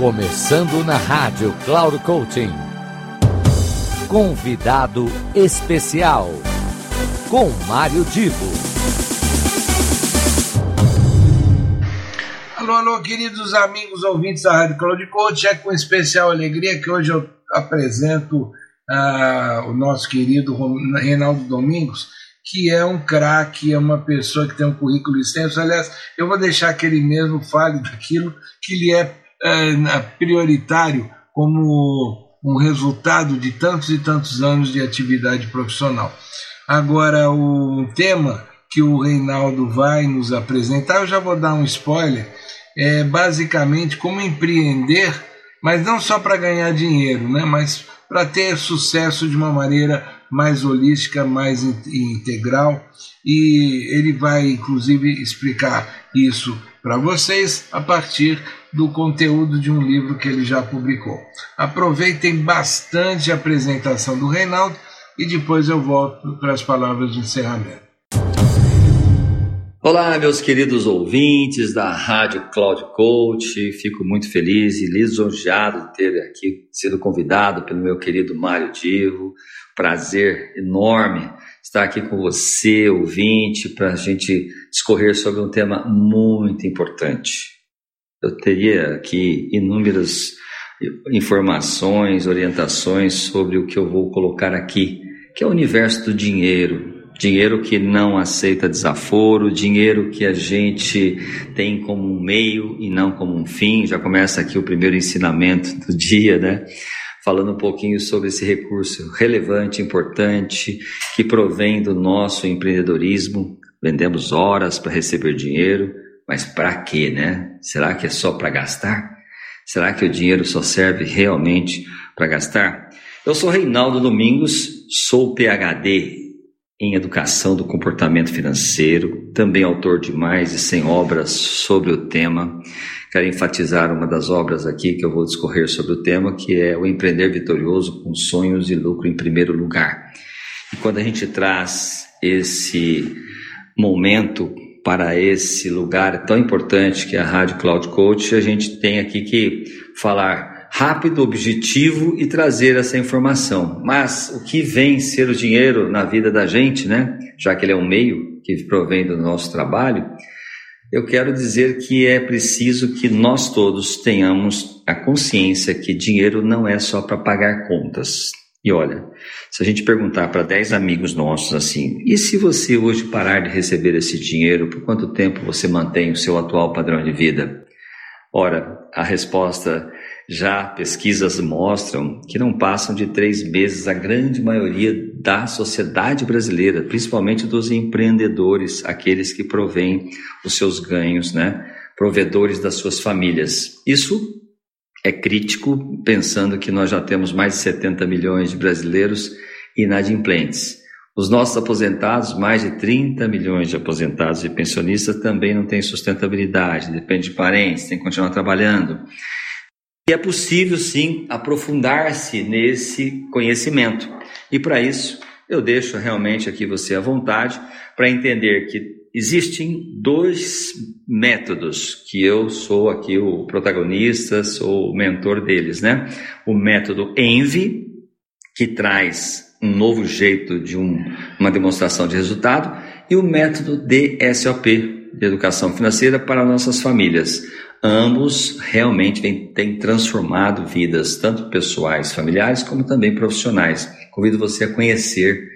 Começando na rádio Cloud Coaching. Convidado especial com Mário Divo. Alô, alô, queridos amigos ouvintes da Rádio Cloud Coaching. É com especial alegria que hoje eu apresento uh, o nosso querido Reinaldo Domingos, que é um craque, é uma pessoa que tem um currículo extenso. Aliás, eu vou deixar que ele mesmo fale daquilo que lhe é prioritário como um resultado de tantos e tantos anos de atividade profissional. Agora, o tema que o Reinaldo vai nos apresentar, eu já vou dar um spoiler, é basicamente como empreender, mas não só para ganhar dinheiro, né, mas para ter sucesso de uma maneira mais holística, mais integral, e ele vai inclusive explicar isso para vocês a partir do conteúdo de um livro que ele já publicou. Aproveitem bastante a apresentação do Reinaldo e depois eu volto para as palavras de encerramento. Olá, meus queridos ouvintes da Rádio Cloud Coach. Fico muito feliz e lisonjeado de ter aqui sido convidado pelo meu querido Mário Divo. Prazer enorme estar aqui com você, ouvinte, para a gente discorrer sobre um tema muito importante. Eu teria aqui inúmeras informações, orientações sobre o que eu vou colocar aqui, que é o universo do dinheiro. Dinheiro que não aceita desaforo, dinheiro que a gente tem como um meio e não como um fim. Já começa aqui o primeiro ensinamento do dia, né? Falando um pouquinho sobre esse recurso relevante, importante, que provém do nosso empreendedorismo. Vendemos horas para receber dinheiro, mas para quê, né? Será que é só para gastar? Será que o dinheiro só serve realmente para gastar? Eu sou Reinaldo Domingos, sou PhD em Educação do Comportamento Financeiro, também autor de mais de 100 obras sobre o tema. Quero enfatizar uma das obras aqui que eu vou discorrer sobre o tema, que é o Empreender Vitorioso com Sonhos e Lucro em Primeiro Lugar. E quando a gente traz esse momento para esse lugar tão importante que é a Rádio Cloud Coach, a gente tem aqui que falar rápido, objetivo e trazer essa informação. Mas o que vem ser o dinheiro na vida da gente, né? Já que ele é um meio que provém do nosso trabalho, eu quero dizer que é preciso que nós todos tenhamos a consciência que dinheiro não é só para pagar contas. E olha, se a gente perguntar para 10 amigos nossos assim, e se você hoje parar de receber esse dinheiro, por quanto tempo você mantém o seu atual padrão de vida? Ora, a resposta já pesquisas mostram que não passam de três meses a grande maioria da sociedade brasileira, principalmente dos empreendedores, aqueles que provêm os seus ganhos, né? Provedores das suas famílias. Isso é crítico, pensando que nós já temos mais de 70 milhões de brasileiros inadimplentes. Os nossos aposentados, mais de 30 milhões de aposentados e pensionistas, também não têm sustentabilidade, depende de parentes, tem que continuar trabalhando. E é possível, sim, aprofundar-se nesse conhecimento. E para isso, eu deixo realmente aqui você à vontade para entender que existem dois métodos que eu sou aqui o protagonista, sou o mentor deles, né? O método Envy, que traz um novo jeito de um, uma demonstração de resultado, e o método DSOP, de educação financeira para nossas famílias. Ambos realmente têm transformado vidas, tanto pessoais, familiares, como também profissionais. Convido você a conhecer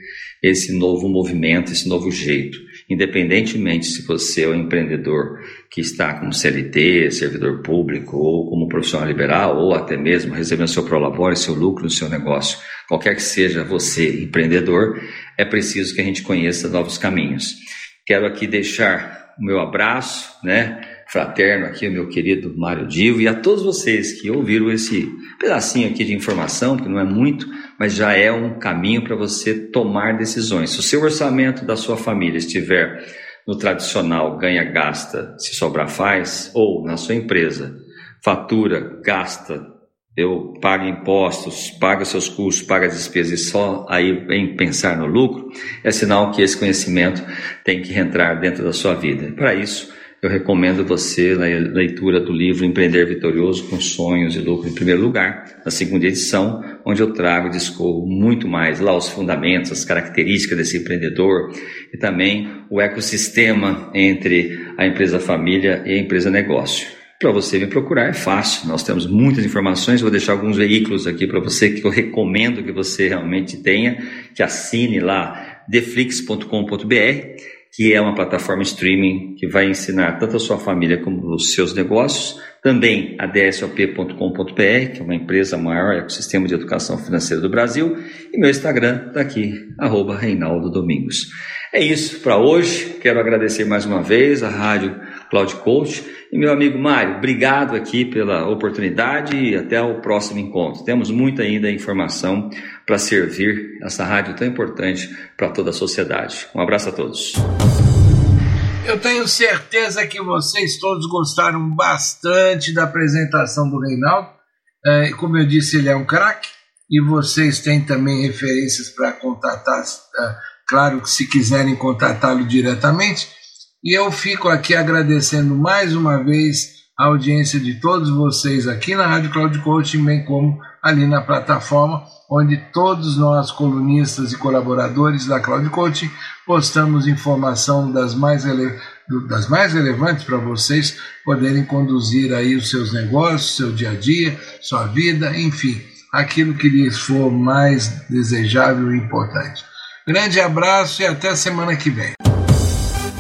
esse novo movimento, esse novo jeito independentemente se você é um empreendedor que está como CLT, servidor público, ou como profissional liberal, ou até mesmo recebendo seu prolabore, seu lucro no seu negócio, qualquer que seja você, empreendedor, é preciso que a gente conheça novos caminhos. Quero aqui deixar o meu abraço, né? Fraterno aqui, o meu querido Mário Divo, e a todos vocês que ouviram esse pedacinho aqui de informação, que não é muito, mas já é um caminho para você tomar decisões. Se o seu orçamento da sua família estiver no tradicional ganha, gasta, se sobrar faz, ou na sua empresa, fatura, gasta, eu pago impostos, paga seus custos, paga as despesas e só aí em pensar no lucro, é sinal que esse conhecimento tem que entrar dentro da sua vida. Para isso, eu recomendo você na leitura do livro Empreender Vitorioso com Sonhos e Lucro em primeiro lugar, na segunda edição, onde eu trago e discorro muito mais lá os fundamentos, as características desse empreendedor e também o ecossistema entre a empresa família e a empresa negócio. Para você me procurar é fácil, nós temos muitas informações, vou deixar alguns veículos aqui para você que eu recomendo que você realmente tenha, que assine lá deflix.com.br, que é uma plataforma streaming que vai ensinar tanto a sua família como os seus negócios, também a dsop.com.br, que é uma empresa maior ecossistema de educação financeira do Brasil, e meu Instagram está aqui, arroba Reinaldo Domingos. É isso para hoje, quero agradecer mais uma vez a Rádio Cloud Coach e meu amigo Mário, obrigado aqui pela oportunidade e até o próximo encontro. Temos muita ainda informação para servir essa rádio tão importante para toda a sociedade. Um abraço a todos. Eu tenho certeza que vocês todos gostaram bastante da apresentação do Reinaldo. É, como eu disse, ele é um craque e vocês têm também referências para contatar. É, claro que se quiserem contatá-lo diretamente. E eu fico aqui agradecendo mais uma vez a audiência de todos vocês aqui na Rádio Cloud Coaching, bem como ali na plataforma, onde todos nós, colunistas e colaboradores da Cloud Coaching, postamos informação das mais, das mais relevantes para vocês poderem conduzir aí os seus negócios, seu dia a dia, sua vida, enfim, aquilo que lhes for mais desejável e importante. Grande abraço e até semana que vem.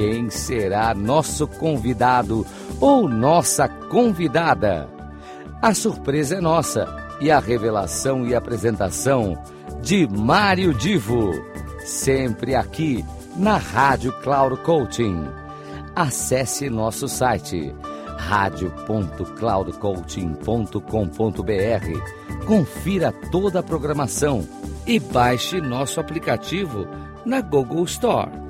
quem será nosso convidado ou nossa convidada. A surpresa é nossa e a revelação e apresentação de Mário Divo, sempre aqui na Rádio Cloud Coaching. Acesse nosso site radio.cloudcoaching.com.br. Confira toda a programação e baixe nosso aplicativo na Google Store.